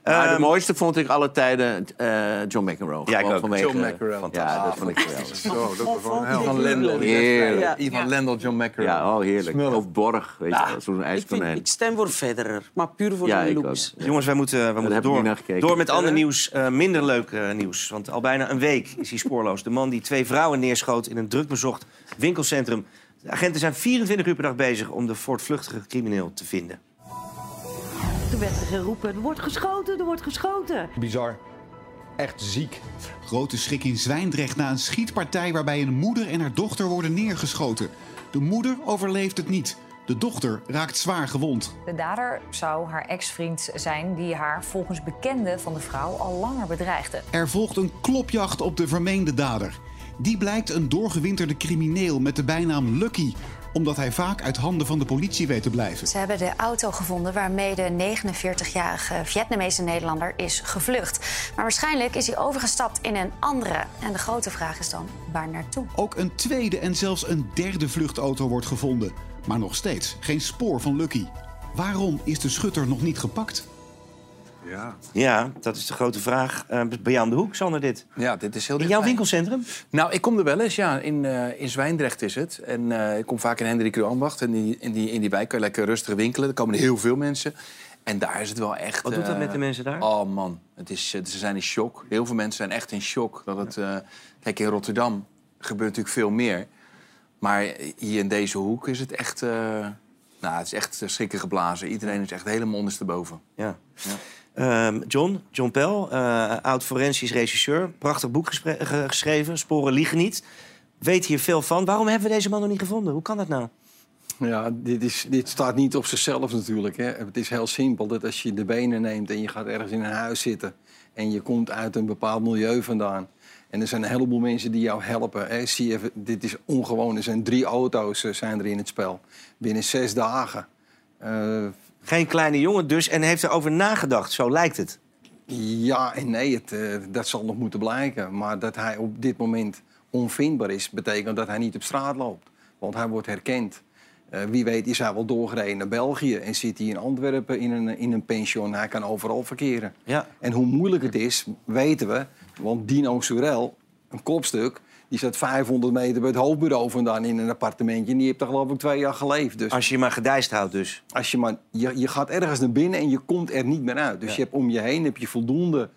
Maar de Ehm, mooiste vond ik alle tijden eh, John McEnroe. Ja, ik ook. vanwege- John McEnroe. Ja, dat vond ik geweldig. Zo, dat was wel een hel. Ivan Lendl. Heerlijk. Ivan Lendl, John McEnroe. Ja, oh, heerlijk. Smullen. Of Borg, weet je wel, zo'n Ik, ijskonijn. ik stem voor Federer, maar puur voor Ja, de ik looks. Jongens, wij moeten, wij moeten ik door, door met ander nieuws. eh, minder leuk eh, nieuws. Want al bijna een week is hij spoorloos. De man die twee vrouwen neerschoot in een drukbezocht winkelcentrum. De agenten zijn 24 uur per dag bezig om de voortvluchtige crimineel te vinden. Toen werd er geroepen, er wordt geschoten, er wordt geschoten. Bizar. Echt ziek. Grote schrik in Zwijndrecht na een schietpartij waarbij een moeder en haar dochter worden neergeschoten. De moeder overleeft het niet. De dochter raakt zwaar gewond. De dader zou haar ex-vriend zijn die haar volgens bekenden van de vrouw al langer bedreigde. Er volgt een klopjacht op de vermeende dader. Die blijkt een doorgewinterde crimineel met de bijnaam Lucky, omdat hij vaak uit handen van de politie weet te blijven. Ze hebben de auto gevonden waarmee de 49-jarige Vietnamese Nederlander is gevlucht. Maar waarschijnlijk is hij overgestapt in een andere. En de grote vraag is dan, waar naartoe? Ook een tweede en zelfs een derde vluchtauto wordt gevonden. Maar nog steeds geen spoor van Lucky. Waarom is de schutter nog niet gepakt? Ja. Ja, dat is de grote vraag. Eh, bij jou de hoek, Sander, dit. Ja, dit is heel In jouw winkelcentrum? Nou, ik kom er wel eens, ja. In, eh, in Zwijndrecht is het. En eh, ik kom vaak in Hendrik Ambacht. En die, in, die, in die wijk kan je lekker rustig winkelen. Er komen heel veel mensen. En daar is het wel echt... Wat doet dat met de mensen daar? Oh man, het is, ze zijn in shock. Heel veel mensen zijn echt in shock. Dat het, kijk, in Rotterdam gebeurt natuurlijk veel meer. Maar hier in deze hoek is het echt... nou, het is echt schrikken geblazen. Iedereen is echt helemaal ondersteboven. Ja. Ehm, John, John Pell, eh, oud forensisch regisseur. Prachtig boek geschreven, Sporen liegen niet. Weet hier veel van. Waarom hebben we deze man nog niet gevonden? Hoe kan dat nou? Ja, dit, is, dit staat niet op zichzelf natuurlijk. Hè. Het is heel simpel dat als je de benen neemt en je gaat ergens in een huis zitten... en je komt uit een bepaald milieu vandaan... en er zijn een heleboel mensen die jou helpen. Hè. Zie dit is ongewoon. Er zijn drie auto's eh, zijn er in het spel. Binnen zes dagen. Eh, Geen kleine jongen dus en heeft erover nagedacht, zo lijkt het. Ja en nee, het, eh, dat zal nog moeten blijken. Maar dat hij op dit moment onvindbaar is, betekent dat hij niet op straat loopt. Want hij wordt herkend. Eh, wie weet is hij wel doorgereden naar België en zit hij in Antwerpen in een, in een pension. Hij kan overal verkeren. Ja. En hoe moeilijk het is, weten we. Want Dino Surel, een kopstuk, die staat 500 meter bij het hoofdbureau vandaan in een appartementje. En die heeft daar geloof ik twee jaar geleefd. Dus Als je maar gedijst houdt dus. als je, maar, je, je gaat ergens naar binnen en je komt er niet meer uit. Dus Ja. je hebt om je heen heb je voldoende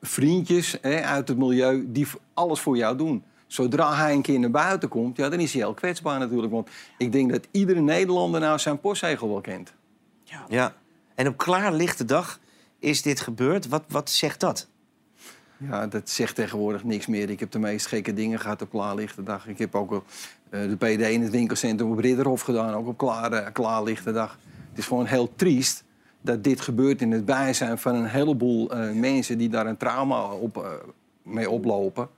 vriendjes hè, uit het milieu die alles voor jou doen. Zodra hij een keer naar buiten komt, ja, dan is hij heel kwetsbaar natuurlijk. Want ik denk dat iedere Nederlander nou zijn postzegel wel kent. Ja. En op klaarlichte dag is dit gebeurd. Wat, wat zegt dat? Ja, dat zegt tegenwoordig niks meer. Ik heb de meest gekke dingen gehad op klaarlichte dag. Ik heb ook eh, de PD in het winkelcentrum op Ridderhof gedaan, ook op klaar, eh, klaarlichte dag. Het is gewoon heel triest dat dit gebeurt in het bijzijn van een heleboel eh, mensen die daar een trauma op, eh, mee oplopen.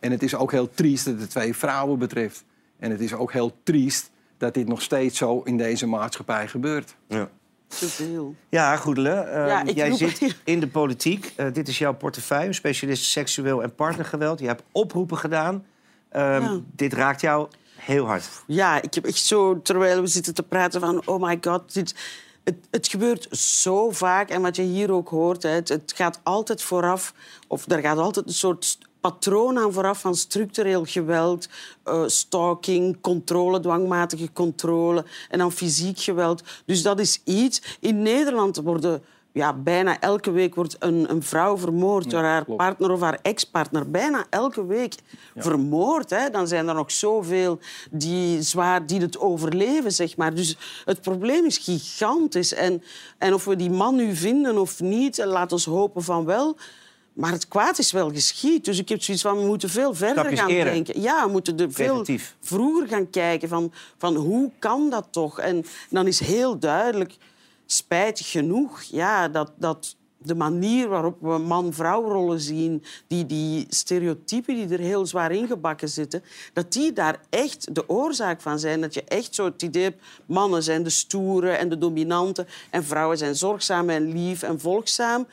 En het is ook heel triest dat het twee vrouwen betreft. En het is ook heel triest dat dit nog steeds zo in deze maatschappij gebeurt. Ja. Ja, Goedele, eh, Ja, ik jij roep- zit in de politiek. Eh, dit is jouw portefeuille, specialist seksueel en partnergeweld. Je hebt oproepen gedaan. Ehm, Ja. Dit raakt jou heel hard. Ja, ik heb echt zo, terwijl we zitten te praten van... oh my god, dit, het, het gebeurt zo vaak. En wat je hier ook hoort, hè, het, het gaat altijd vooraf... of er gaat altijd een soort patroon aan vooraf van structureel geweld... eh, stalking, controle, dwangmatige controle... en dan fysiek geweld. Dus dat is iets... In Nederland worden... Ja, bijna elke week wordt een, een vrouw vermoord door haar partner of haar ex-partner. Bijna elke week vermoord. Hè. Dan zijn er nog zoveel die, zwaar, die het overleven, zeg maar. Dus het probleem is gigantisch. En, en of we die man nu vinden of niet, eh, laat ons hopen van wel. Maar het kwaad is wel geschied. Dus ik heb zoiets van, we moeten veel verder Stapjes gaan denken. Ja, we moeten er veel Preventief. vroeger gaan kijken van, van hoe kan dat toch? En dan is heel duidelijk, spijtig genoeg, ja, dat, dat de manier waarop we man-vrouw-rollen zien, die, die stereotypen die er heel zwaar ingebakken zitten, dat die daar echt de oorzaak van zijn. Dat je echt zo het idee hebt, mannen zijn de stoere en de dominante en vrouwen zijn zorgzaam en lief en volgzaam.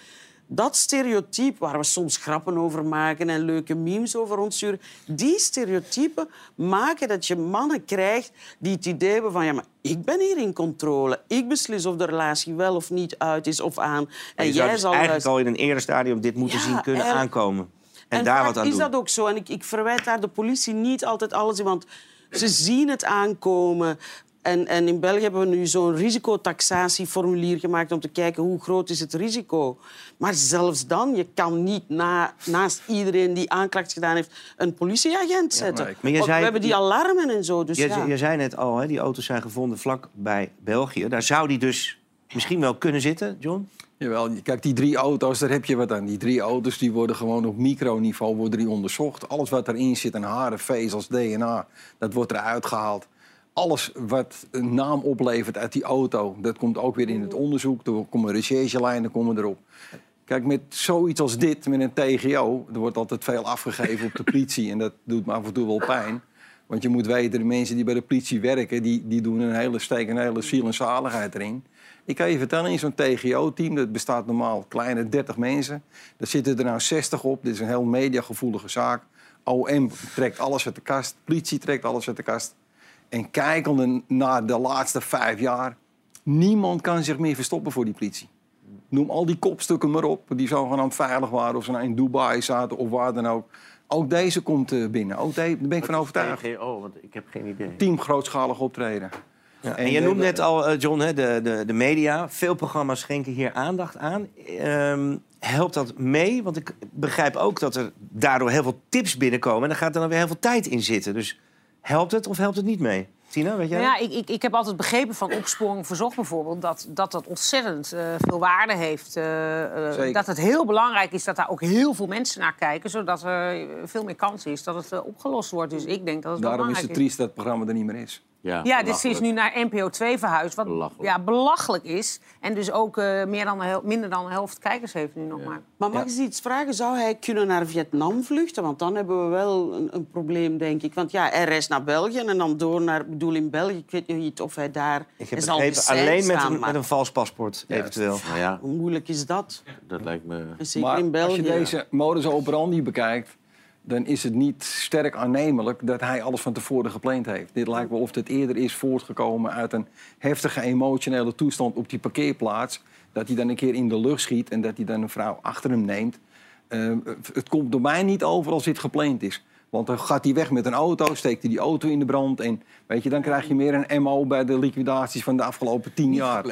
Dat stereotype, waar we soms grappen over maken en leuke memes over ontsturen, die stereotypen maken dat je mannen krijgt die het idee hebben van ja, maar ik ben hier in controle. Ik beslis of de relatie wel of niet uit is of aan. En je zou jij dus zal eigenlijk luisteren. al in een eerder stadium dit moeten Ja, zien kunnen er- aankomen. En, En daar wat aan is doen. dat ook zo. En ik, ik verwijt daar de politie niet altijd alles in, want ze zien het aankomen. En, en in België hebben we nu zo'n risicotaxatieformulier gemaakt om te kijken hoe groot is het risico. Maar zelfs dan, je kan niet na, naast iedereen die aanklacht gedaan heeft een politieagent zetten. maar zei- we hebben die alarmen en zo. Dus je, ja. je zei net al, hè, die auto's zijn gevonden vlak bij België. Daar zou die dus misschien wel kunnen zitten, John? Jawel, kijk, die drie auto's, daar heb je wat aan. Die drie auto's die worden gewoon op microniveau worden die onderzocht. Alles wat erin zit, aan haren, vezels, DNA, dat wordt eruit gehaald. Alles wat een naam oplevert uit die auto, dat komt ook weer in het onderzoek. Er komen recherchelijnen komen erop. Kijk, met zoiets als dit, met een TGO... er wordt altijd veel afgegeven op de politie... en dat doet me af en toe wel pijn. Want je moet weten, de mensen die bij de politie werken... die, die doen een hele steek, een hele ziel en zaligheid erin. Ik kan je vertellen, in zo'n TGO-team, dat bestaat normaal kleine 30 mensen... daar zitten er nou 60 op. Dit is een heel mediagevoelige zaak. OM trekt alles uit de kast, politie trekt alles uit de kast. En kijkende naar de laatste vijf jaar... niemand kan zich meer verstoppen voor die politie. Noem al die kopstukken maar op, die zogenaamd veilig waren... of ze nou in Dubai zaten of waar dan ook. Ook deze komt eh, binnen. Ook de- daar ben ik van overtuigd. TGO, want ik heb geen idee. Team grootschalig optreden. Ja, en je noemt net al, eh, John, hè, de, de, de media. Veel programma's schenken hier aandacht aan. Ehm, helpt dat mee? Want ik begrijp ook dat er daardoor heel veel tips binnenkomen. En dan gaat er dan weer heel veel tijd in zitten. Dus helpt het of helpt het niet mee? Tina, weet jij? Nou ja, ik, ik, ik heb altijd begrepen van opsporing verzocht bijvoorbeeld... dat dat, dat ontzettend eh, veel waarde heeft. eh, eh, dat het heel belangrijk is dat daar ook heel veel mensen naar kijken... zodat er veel meer kans is dat het opgelost wordt. Dus ik denk dat het wel Daarom is het triest dat het programma er niet meer is. Ja, Ja, dus ze is nu naar NPO 2 verhuisd, wat belachelijk, ja, belachelijk is. En dus ook eh, meer dan hel- minder dan de helft kijkers heeft nu nog maar. Maar mag ik eens iets vragen? Zou hij kunnen naar Vietnam vluchten? Want dan hebben we wel een, een probleem, denk ik. Want ja, hij reist naar België en dan door naar... Ik bedoel, in België, ik weet niet of hij daar... Ik heb hij zal begrepen, gezeild alleen met een, met een vals paspoort, eventueel. Ja, Hoe moeilijk is dat? dat lijkt me... Zeker Maar in als België. je deze modus operandi bekijkt... dan is het niet sterk aannemelijk dat hij alles van tevoren gepland heeft. Dit lijkt wel of het eerder is voortgekomen uit een heftige emotionele toestand op die parkeerplaats. Dat hij dan een keer in de lucht schiet en dat hij dan een vrouw achter hem neemt. Eh, het komt door mij niet over als dit gepland is. Want dan gaat hij weg met een auto, steekt hij die auto in de brand. En weet je, dan krijg je meer een MO bij de liquidaties van de afgelopen tien jaar.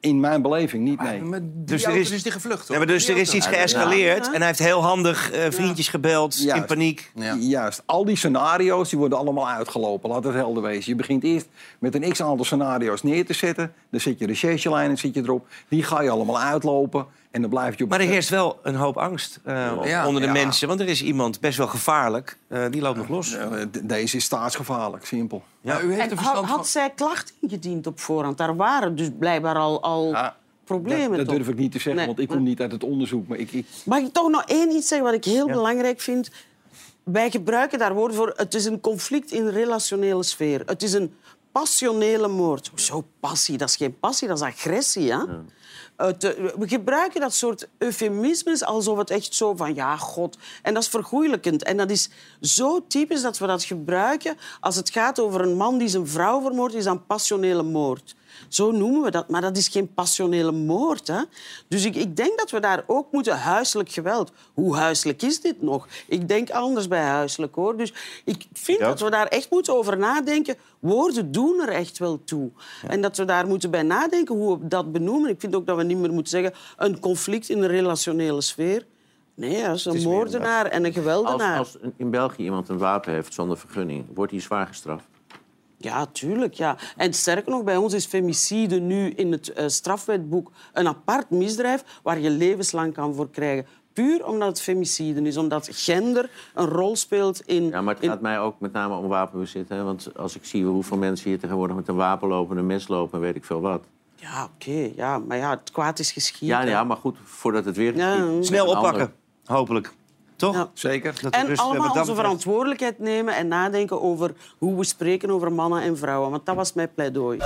In mijn beleving niet, nee. Dus er is, is die gevlucht, Ja, maar dus er is iets geëscaleerd en hij heeft heel handig eh, vriendjes gebeld in paniek. Juist. Al die scenario's die worden allemaal uitgelopen. Laat het helder wezen. Je begint eerst met een x-aantal scenario's neer te zetten. Dan zet je recherchelijnen zit je erop. Die ga je allemaal uitlopen. En dan blijf je op... Maar er heerst wel een hoop angst eh, Ja. onder de Ja. mensen. Want er is iemand best wel gevaarlijk. eh, die loopt nog los. Deze is staatsgevaarlijk, simpel. Ja. En had, had zij klachten ingediend op voorhand? Daar waren dus blijkbaar al, al problemen. Dat, dat durf ik niet te zeggen, Nee, want ik kom niet uit het onderzoek. Maar ik, ik, Mag ik toch nog één iets zeggen wat ik heel belangrijk vind? Wij gebruiken daar woorden voor. Het is een conflict in relationele sfeer. Het is een passionele moord. Zo passie, dat is geen passie, dat is agressie. Hè? Eh, we gebruiken dat soort eufemismes alsof het echt zo van ja, god. En dat is vergoeilijkend. En dat is zo typisch dat we dat gebruiken als het gaat over een man die zijn vrouw vermoordt, is een passionele moord. Zo noemen we dat, maar dat is geen passionele moord. Hè? Dus ik, ik denk dat we daar ook moeten... Huiselijk geweld. Hoe huiselijk is dit nog? Ik denk anders bij huiselijk, hoor. Dus ik vind dat we daar echt moeten over nadenken. Woorden doen er echt wel toe. En dat we daar moeten bij nadenken hoe we dat benoemen. Ik vind ook dat we niet meer moeten zeggen... een conflict in de relationele sfeer. Nee, is een moordenaar en een Als, geweldenaar. als in België iemand een wapen heeft zonder vergunning, wordt hij zwaar gestraft. Ja, tuurlijk. Ja. En sterker nog, bij ons is femicide nu in het eh, strafwetboek een apart misdrijf waar je levenslang kan voor krijgen. Puur omdat het femicide is, omdat gender een rol speelt in... Ja, maar het gaat mij ook met name om wapenbezit. Hè? Want als ik zie hoeveel mensen hier tegenwoordig met een wapen lopen, een mes lopen en weet ik veel wat. Ja, oké. ja, maar ja, het kwaad is geschieden. Ja, ja, maar goed, voordat het weer Ja, geschiet. Snel ander- oppakken, hopelijk. Toch? Zeker. Dat we En dus, allemaal onze verantwoordelijkheid nemen en nadenken over hoe we spreken over mannen en vrouwen. Want dat was mijn pleidooi.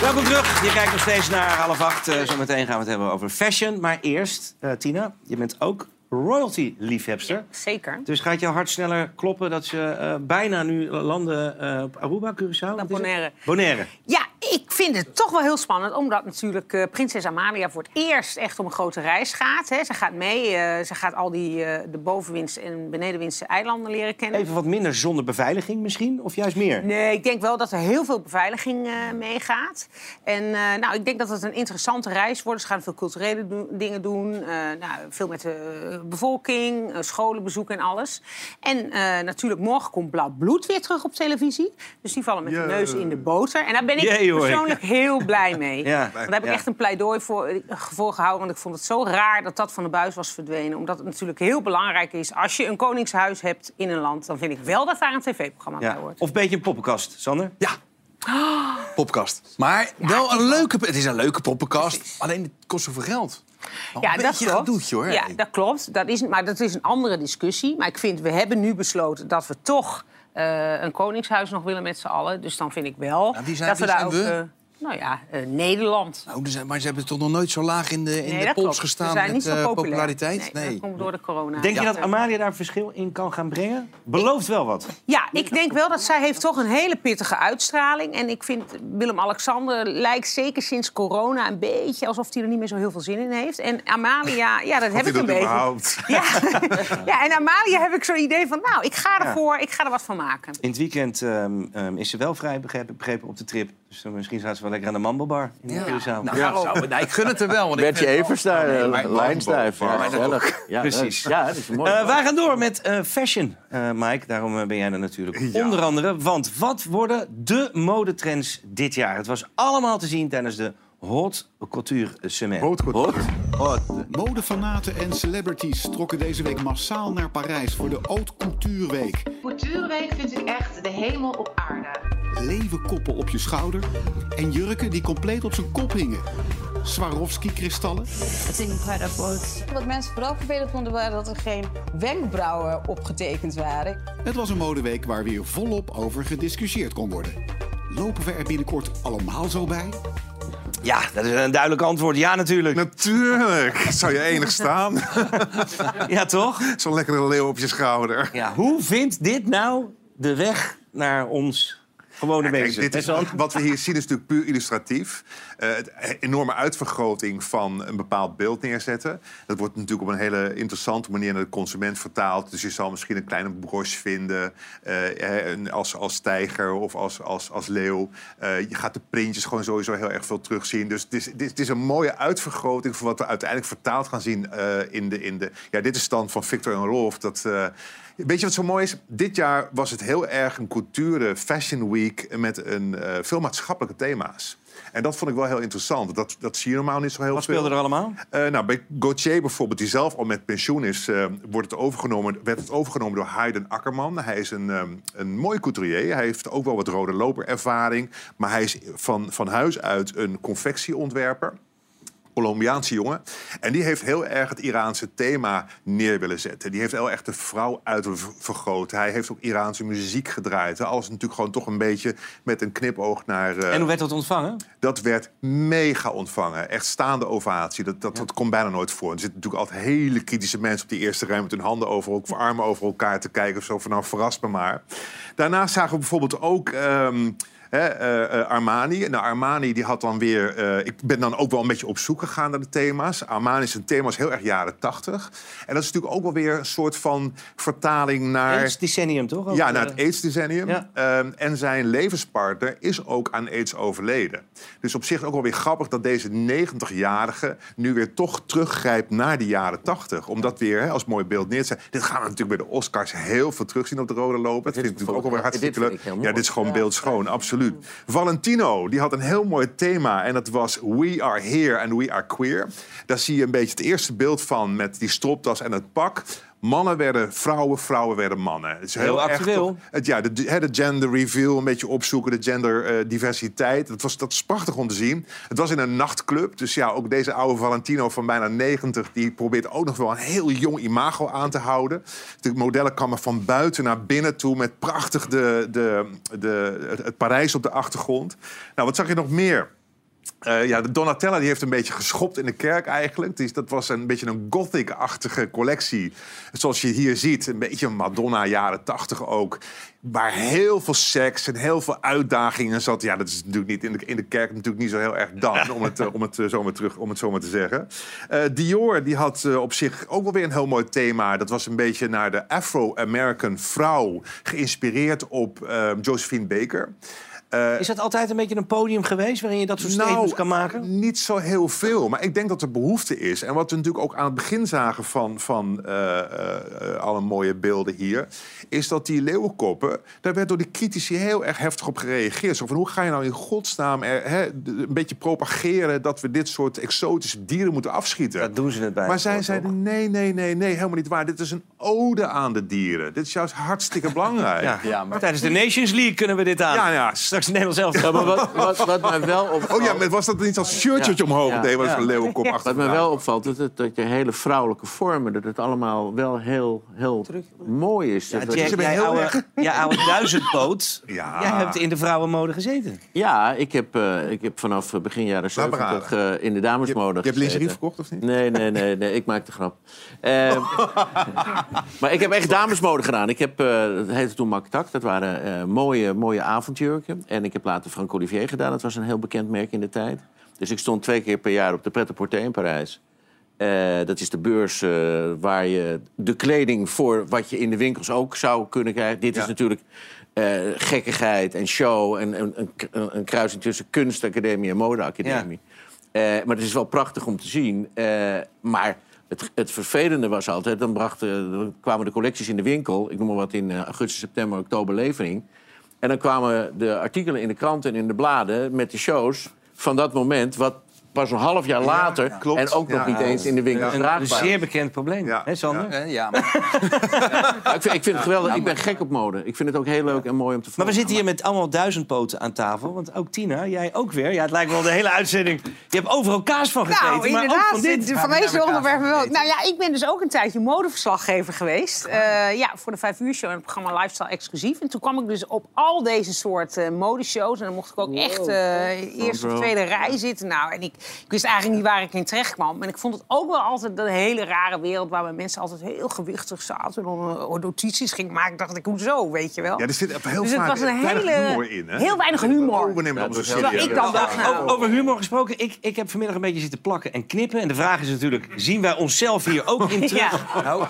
Welkom terug. Je kijkt nog steeds naar half acht. Eh, zometeen gaan we het hebben over fashion. Maar eerst, eh, Tina, je bent ook royalty-liefhebster. Zeker. Dus gaat jouw hart sneller kloppen dat ze eh, bijna nu landen eh, op Aruba, Curaçao? Bonaire. Bonaire. Ja, ik vind het toch wel heel spannend, omdat natuurlijk eh, prinses Amalia voor het eerst echt om een grote reis gaat. Hè. Ze gaat mee, eh, ze gaat al die eh, de bovenwindse en benedenwindse eilanden leren kennen. Even wat minder zonder beveiliging misschien? Of juist meer? Nee, ik denk wel dat er heel veel beveiliging eh, meegaat. En eh, nou, ik denk dat het een interessante reis wordt. Ze gaan veel culturele do- dingen doen. eh, nou, veel met de bevolking, scholen bezoeken en alles. En eh, natuurlijk, morgen komt Blauw Bloed weer terug op televisie. Dus die vallen met de Jee. neus in de boter. En daar ben ik. Persoonlijk heel blij mee. Ja. Want daar heb ik Ja. echt een pleidooi voor, eh, voor gehouden. Want ik vond het zo raar dat dat van de buis was verdwenen. Omdat het natuurlijk heel belangrijk is. Als je een koningshuis hebt in een land... dan vind ik wel dat daar een tv-programma bij hoort. Of een beetje een poppenkast, Sander? Ja. Popkast. Maar wel een leuke... Het is een leuke poppenkast. Alleen het kost zoveel geld. Ja, een dat klopt. gedoetje, hoor. Ja, dat klopt. Dat is, maar dat is een andere discussie. Maar ik vind, we hebben nu besloten dat we toch een koningshuis nog willen met z'n allen. Dus dan vind ik wel wie zijn- dat we daar zijn ook... we? Nou ja, eh, Nederland. Nou, er zijn- maar ze hebben toch nog nooit zo laag in de, in Nee, de klopt. gestaan met niet zo eh, populair. populariteit? Nee, dat komt door de corona. Denk je dat Amalia daar verschil in kan gaan brengen? Belooft wel wat. Ja, ik denk wel dat zij heeft toch een hele pittige uitstraling. En ik vind Willem-Alexander lijkt zeker sinds corona een beetje alsof hij er niet meer zo heel veel zin in heeft. En Amalia, ja, dat heb ik een beetje. Ja. ja, en Amalia heb ik zo'n idee van, nou, ik ga ervoor, ik ga er wat van maken. In het weekend ehm, ehm, is ze wel vrij begrepen, begrepen op de trip. Dus misschien staat ze wel lekker aan de Mambelbar in Ja. Curaçao. Nou, Ja. zo, nee, ik gun het er wel. Want ik Bertje Evers daar, lijnstijf. Ja, Precies. Ja, dat is mooi. Eh, wij gaan door met eh, fashion, eh, Mike. Daarom ben jij er natuurlijk. Onder andere, want wat worden de modetrends dit jaar? Het was allemaal te zien tijdens de Haute Couture Semaine. Haute Couture. Haute. Modefanaten en celebrities trokken deze week massaal naar Parijs voor de Haute Couture Week. Coutureweek vind ik echt de hemel op aarde. Leeuwenkoppen op je schouder en jurken die compleet op zijn kop hingen. Swarovski-kristallen, Wat mensen vooral vervelend vonden waren dat er geen wenkbrauwen opgetekend waren. Het was een modeweek waar weer volop over gediscussieerd kon worden. Lopen we er binnenkort allemaal zo bij? Ja, dat is een duidelijk antwoord. Ja, natuurlijk. Natuurlijk. Zou je enig staan? ja, toch? Zo'n lekkere leeuw op je schouder. Ja, hoe vindt dit nou de weg naar ons gewone Kijk, wezen? dit is, wat we hier zien is natuurlijk puur illustratief. Eh, het enorme uitvergroting van een bepaald beeld neerzetten. Dat wordt natuurlijk op een hele interessante manier naar de consument vertaald. Dus je zal misschien een kleine broche vinden eh, een- als, als tijger of als, als, als leeuw. Eh, je gaat de printjes gewoon sowieso heel erg veel terugzien. Dus het is, het is, het is een mooie uitvergroting van wat we uiteindelijk vertaald gaan zien eh, in, de, in de... Ja, dit is dan van Victor en Rolf. Dat... Weet je wat zo mooi is? Dit jaar was het heel erg een couture fashion week met een, eh, veel maatschappelijke thema's. En dat vond ik wel heel interessant. Dat, dat zie je normaal niet zo heel Wat veel. speelde er allemaal? Eh, nou, bij Gauthier bijvoorbeeld, die zelf al met pensioen is, eh, wordt het overgenomen, werd het overgenomen door Hayden Akkerman. Hij is een, ehm, een mooi couturier. Hij heeft ook wel wat rode loperervaring. Maar hij is van, van huis uit een confectieontwerper. Colombiaanse jongen. En die heeft heel erg het Iraanse thema neer willen zetten. Die heeft heel erg de vrouw uitvergroot. Hij heeft ook Iraanse muziek gedraaid. Alles natuurlijk gewoon toch een beetje met een knipoog naar... eh, En hoe werd dat ontvangen? dat werd mega ontvangen. Echt staande ovatie. Dat, dat, dat komt bijna nooit voor. Er zitten natuurlijk altijd hele kritische mensen op die eerste rij... met hun handen over, of armen over elkaar te kijken. Of zo van nou, verras me maar. Daarnaast zagen we bijvoorbeeld ook... ehm, hè, eh, eh, Armani. Nou, Armani die had dan weer... eh, ik ben dan ook wel een beetje op zoek gegaan naar de thema's. Armani zijn thema's heel erg jaren tachtig. En dat is natuurlijk ook wel weer een soort van vertaling naar... AIDS decennium, toch? Ook, Ja, naar het AIDS-decennium. Ja. Ehm, en zijn levenspartner is ook aan AIDS overleden. Dus op zich ook wel weer grappig dat deze 90-jarige nu weer toch teruggrijpt naar de jaren 80. Om dat weer hè, als mooi beeld neer te zetten. Dit gaan we natuurlijk bij de Oscars heel veel terugzien op de rode loper. Dat vind ik natuurlijk ook wel weer hartstikke leuk. Ja, dit is gewoon beeldschoon, absoluut. Valentino, die had een heel mooi thema. En dat was We are here and we are queer. Daar zie je een beetje het eerste beeld van met die stropdas en het pak. Mannen werden vrouwen, vrouwen werden mannen. Het is Heel actueel. het, ja, de, de gender reveal, een beetje opzoeken, de genderdiversiteit. dat, was, dat is prachtig om te zien. Het was in een nachtclub. Dus ja, ook deze oude Valentino van bijna 90... die probeert ook nog wel een heel jong imago aan te houden. De modellen kwamen van buiten naar binnen toe... met prachtig de, de, de, het Parijs op de achtergrond. Nou, wat zag je nog meer? Eh, ja, de Donatella die heeft een beetje geschopt in de kerk eigenlijk. Dus dat was een beetje een gothic-achtige collectie. Zoals je hier ziet, een beetje Madonna, jaren tachtig ook. Waar heel veel seks en heel veel uitdagingen zat. Ja, dat is natuurlijk niet in de, in de kerk natuurlijk niet zo heel erg dan, om het, eh, om het, eh, zomaar, terug, om het zomaar te zeggen. Dior die had op zich ook wel weer een heel mooi thema. Dat was een beetje naar de Afro-American vrouw, geïnspireerd op eh, Josephine Baker. Eh, Is dat altijd een beetje een podium geweest waarin je dat soort statements kan maken? Nou, Niet zo heel veel, maar ik denk dat er behoefte is. En wat we natuurlijk ook aan het begin zagen van, van eh, eh, alle mooie beelden hier... is dat die leeuwenkoppen, daar werd door de critici heel erg heftig op gereageerd. Zo van, hoe ga je nou in godsnaam er, hè, een beetje propageren... dat we dit soort exotische dieren moeten afschieten? Dat doen ze het bij. Maar zij zeiden, nee, nee, nee, nee, helemaal niet waar. Dit is een ode aan de dieren. Dit is juist hartstikke belangrijk. Ja. Tijdens de Nations League kunnen we dit aan. Ja, ja. Straks Nederland zelf. Ja, maar wat, wat, wat mij wel opvalt... Oh ja, maar was dat niet als shirtje Ja. omhoog Ja. deed? Was Ja. een leeuwenkop achter Wat me wel opvalt, dat, het, dat je hele vrouwelijke vormen... dat het allemaal wel heel, heel mooi is. Ja, Dat- Jack, dat- jij oude, jij oude duizendpoot. Ja. Jij hebt in de vrouwenmode gezeten. Ja, ik heb, eh, ik heb vanaf eh, begin jaren Laat maar 70 eh, in de damesmode Je hebt gezeten. lingerie verkocht of niet? Nee, nee, nee, nee ik maak de grap. Eh, maar ik heb echt damesmode gedaan. Ik heb, eh dat heette toen Maktak. Dat waren eh, mooie, mooie avondjurken. En ik heb later Frank Olivier gedaan. Dat was een heel bekend merk in de tijd. Dus ik stond twee keer per jaar op de Pret-à-Porter in Parijs. Eh, dat is de beurs eh, waar je de kleding voor wat je in de winkels ook zou kunnen krijgen. Dit is natuurlijk eh, gekkigheid en show en een, een, een, een kruising tussen kunstacademie en modeacademie. Maar het is wel prachtig om te zien. Maar het, het vervelende was altijd, dan, brachten, dan kwamen de collecties in de winkel. Ik noem maar wat in augustus, september, oktober levering. En dan kwamen de artikelen in de kranten en in de bladen met de shows van dat moment... wat pas een half jaar later. klopt. En ook nog Ja. niet eens in de winkel Een, zeer bekend probleem, hè Sander? Ja, Maar ik, vind, ik vind het geweldig. Ik ben gek op mode. Ik vind het ook heel leuk en mooi om te Maar volgen. we zitten hier met allemaal duizendpoten aan tafel. Want ook Tina, jij ook weer. Ja, het lijkt wel de hele uitzending. Je hebt overal kaas van gegeten. Nou, maar ook inderdaad. van dit. van deze onderwerpen wel. Nou ja, ik ben dus ook een tijdje modeverslaggever geweest. Eh, ja, voor de Vijf Uur Show en het programma Lifestyle Exclusief. En toen kwam ik dus op al deze soort modeshows. En dan mocht ik ook echt eh eerste of tweede rij zitten. Nou, en ik, ik wist eigenlijk niet waar ik in terecht kwam. En ik vond het ook wel altijd een hele rare wereld... waar mensen altijd heel gewichtig zaten... en dan eh, notities gingen maken. dacht ik, hoezo, weet je wel? Ja, er zit heel dus vaak was een weinig hele, humor in, hè? Heel weinig humor. Oh, we nemen het allemaal zo Terwijl serieus. ik dan dacht, nou, Over, humor gesproken, ik, ik heb vanmiddag een beetje zitten plakken en knippen. En de vraag is natuurlijk, zien wij onszelf hier ook in terug? Ja. Nou,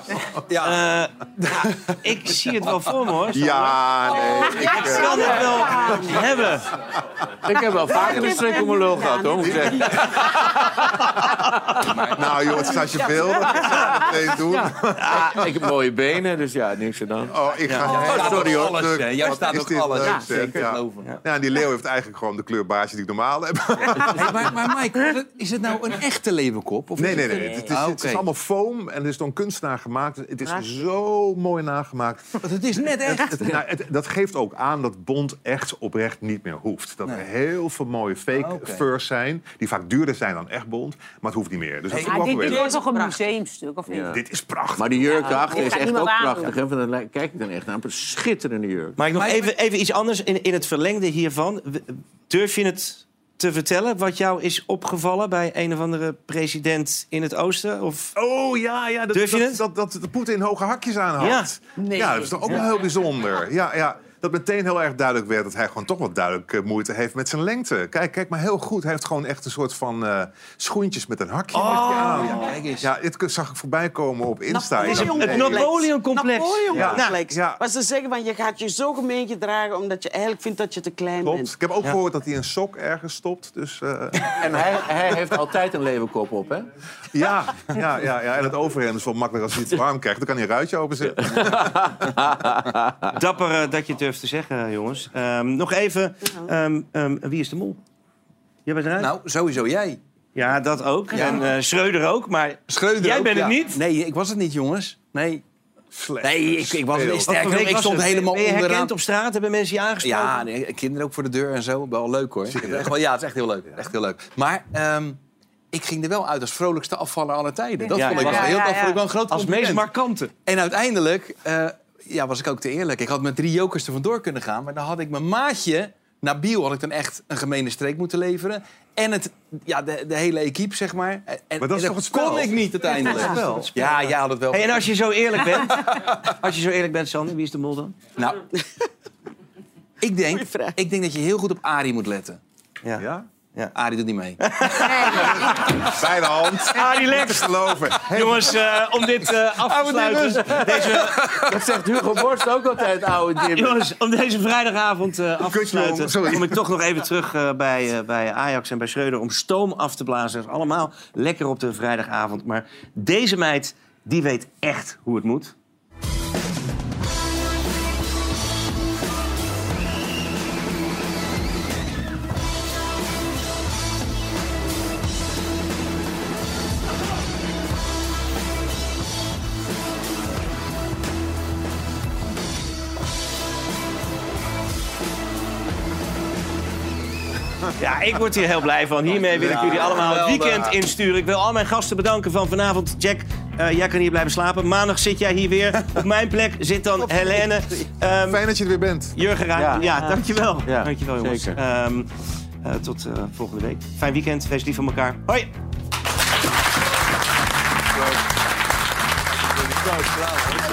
ja. nou, ik zie het wel voor me, hoor. Ja, nee. Ik kan eh, het wel hebben. Ik heb wel vaker een strik om mijn lul gehad, hoor. Moet ik zeggen. Nou, joh, het is als je wil. Ik meteen doen. Ja, ik heb mooie benen, dus ja, niks aan. Oh, ik ga... Oh, sorry hoor. alles. Jij staat ook alles. leuk, Ja, zeker Ja. geloven. Ja, en die leeuw heeft eigenlijk gewoon de kleurbaasje die ik normaal heb. Hey, maar, maar Mike, is het nou een echte leeuwenkop? Of Nee, nee, het nee. Het is, Ah, het is allemaal foam en het is door een kunstenaar gemaakt. Het is zo mooi nagemaakt. Want het is net echt. Het- het- nou, het- dat geeft ook aan dat Bond echt oprecht niet meer hoeft. Dat er heel veel mooie fake Ah, furs zijn, die vaak duurder zijn dan echt Bond. Maar het hoeft niet meer. Dus dat vind ik Ja, wel dit, wordt toch een museumstuk, of niet? Ja. Dit is prachtig. Maar die jurk Ja, daarachter is echt ook prachtig. Hè? Want daar kijk ik dan echt naar. Een schitterende jurk. Maar ik nog even, even iets anders in, in het verlengde hiervan. Durf je het te vertellen wat jou is opgevallen bij een of andere president in het oosten? Of... Oh ja, ja dat, Durf je dat, het? dat, dat, de Poetin hoge hakjes aan had. Ja. Nee. Ja, dat is toch ook wel heel bijzonder. Ja, ja, dat meteen heel erg duidelijk werd dat hij gewoon toch wat duidelijk eh, moeite heeft met zijn lengte. Kijk, kijk maar heel goed. Hij heeft gewoon echt een soort van eh, schoentjes met een hakje aan. ja, kijk eens. Ja, dit zag ik voorbij komen op Insta. Een- het Napoleon-complex. Napoleon-complex. Ja, ja. Maar ze zeggen van je gaat je zo gemeen gedragen omdat je eigenlijk vindt dat je te klein Klopt. bent. Ik heb ook gehoord dat hij een sok ergens stopt. Dus, eh, En hij, hij heeft altijd een leeuwenkop op, hè? ja, ja, ja, ja, en het overhemd is wel makkelijk als hij het warm krijgt. Dan kan hij een ruitje openzetten. Dapper dat je het te zeggen, jongens. Ehm, nog even, ehm, ehm, wie is de mol? Jij bent eruit? Nou, sowieso jij. Ja, dat ook. Ja. En eh Schreuder ook, maar Schreuder jij ook, bent ja. het niet. Nee, ik was het niet, jongens. Nee. Slecht. Nee, ik, ik was niet sterker. week Ik stond het? helemaal Ben je onderaan. herkend op straat? Hebben mensen je aangesproken? Ja, nee, kinderen ook voor de deur en zo. Wel leuk hoor. Echt wel, ja, het is echt heel leuk. Echt heel leuk. Maar ehm, ik ging er wel uit als vrolijkste afvaller aller tijden. Dat Ja, vond ik ja, wel, heel, ja, dat ja. vond ik wel een groot Als compliment. meest markante. En uiteindelijk eh, ja, was ik ook te eerlijk. Ik had met drie jokers er vandoor kunnen gaan. Maar dan had ik mijn maatje, Nabil, had ik dan echt een gemene streek moeten leveren. En het, ja, de, de hele equipe, zeg maar. En, en dat is toch het spel? kon ik niet uiteindelijk. Ja, dat is toch het spel? Ja, jij had het wel. Hey, en als je zo eerlijk bent, als je zo eerlijk bent, Sander, wie is de mol dan? Nou, ik denk, ik denk dat je heel goed op Arie moet letten. Ja. Ja? Ja. Arie doet niet mee. Bij de hand. Arie Lex. geloven. Jongens, eh, om dit eh, af te sluiten. Deze, Dat zegt Hugo Borst ook altijd, oude dim. jongens, om deze vrijdagavond eh, af te sluiten... sorry. kom ik toch nog even terug eh, bij, eh, bij Ajax en bij Schreuder... om stoom af te blazen. Dat is allemaal lekker op de vrijdagavond. Maar deze meid, die weet echt hoe het moet. Ja, ik word hier heel blij van. Hiermee wil ik jullie allemaal het weekend insturen. Ik wil al mijn gasten bedanken van vanavond. Jack, eh, jij kan hier blijven slapen. Maandag zit jij hier weer. Op mijn plek zit dan Helene. Ehm, Fijn dat je er weer bent. Jurgen Ruijten. Ja, Ja. dankjewel. Ja, dankjewel jongens. zeker. Ehm, eh, tot eh, volgende week. Fijn weekend. Wees lief van elkaar. Hoi. Applaus.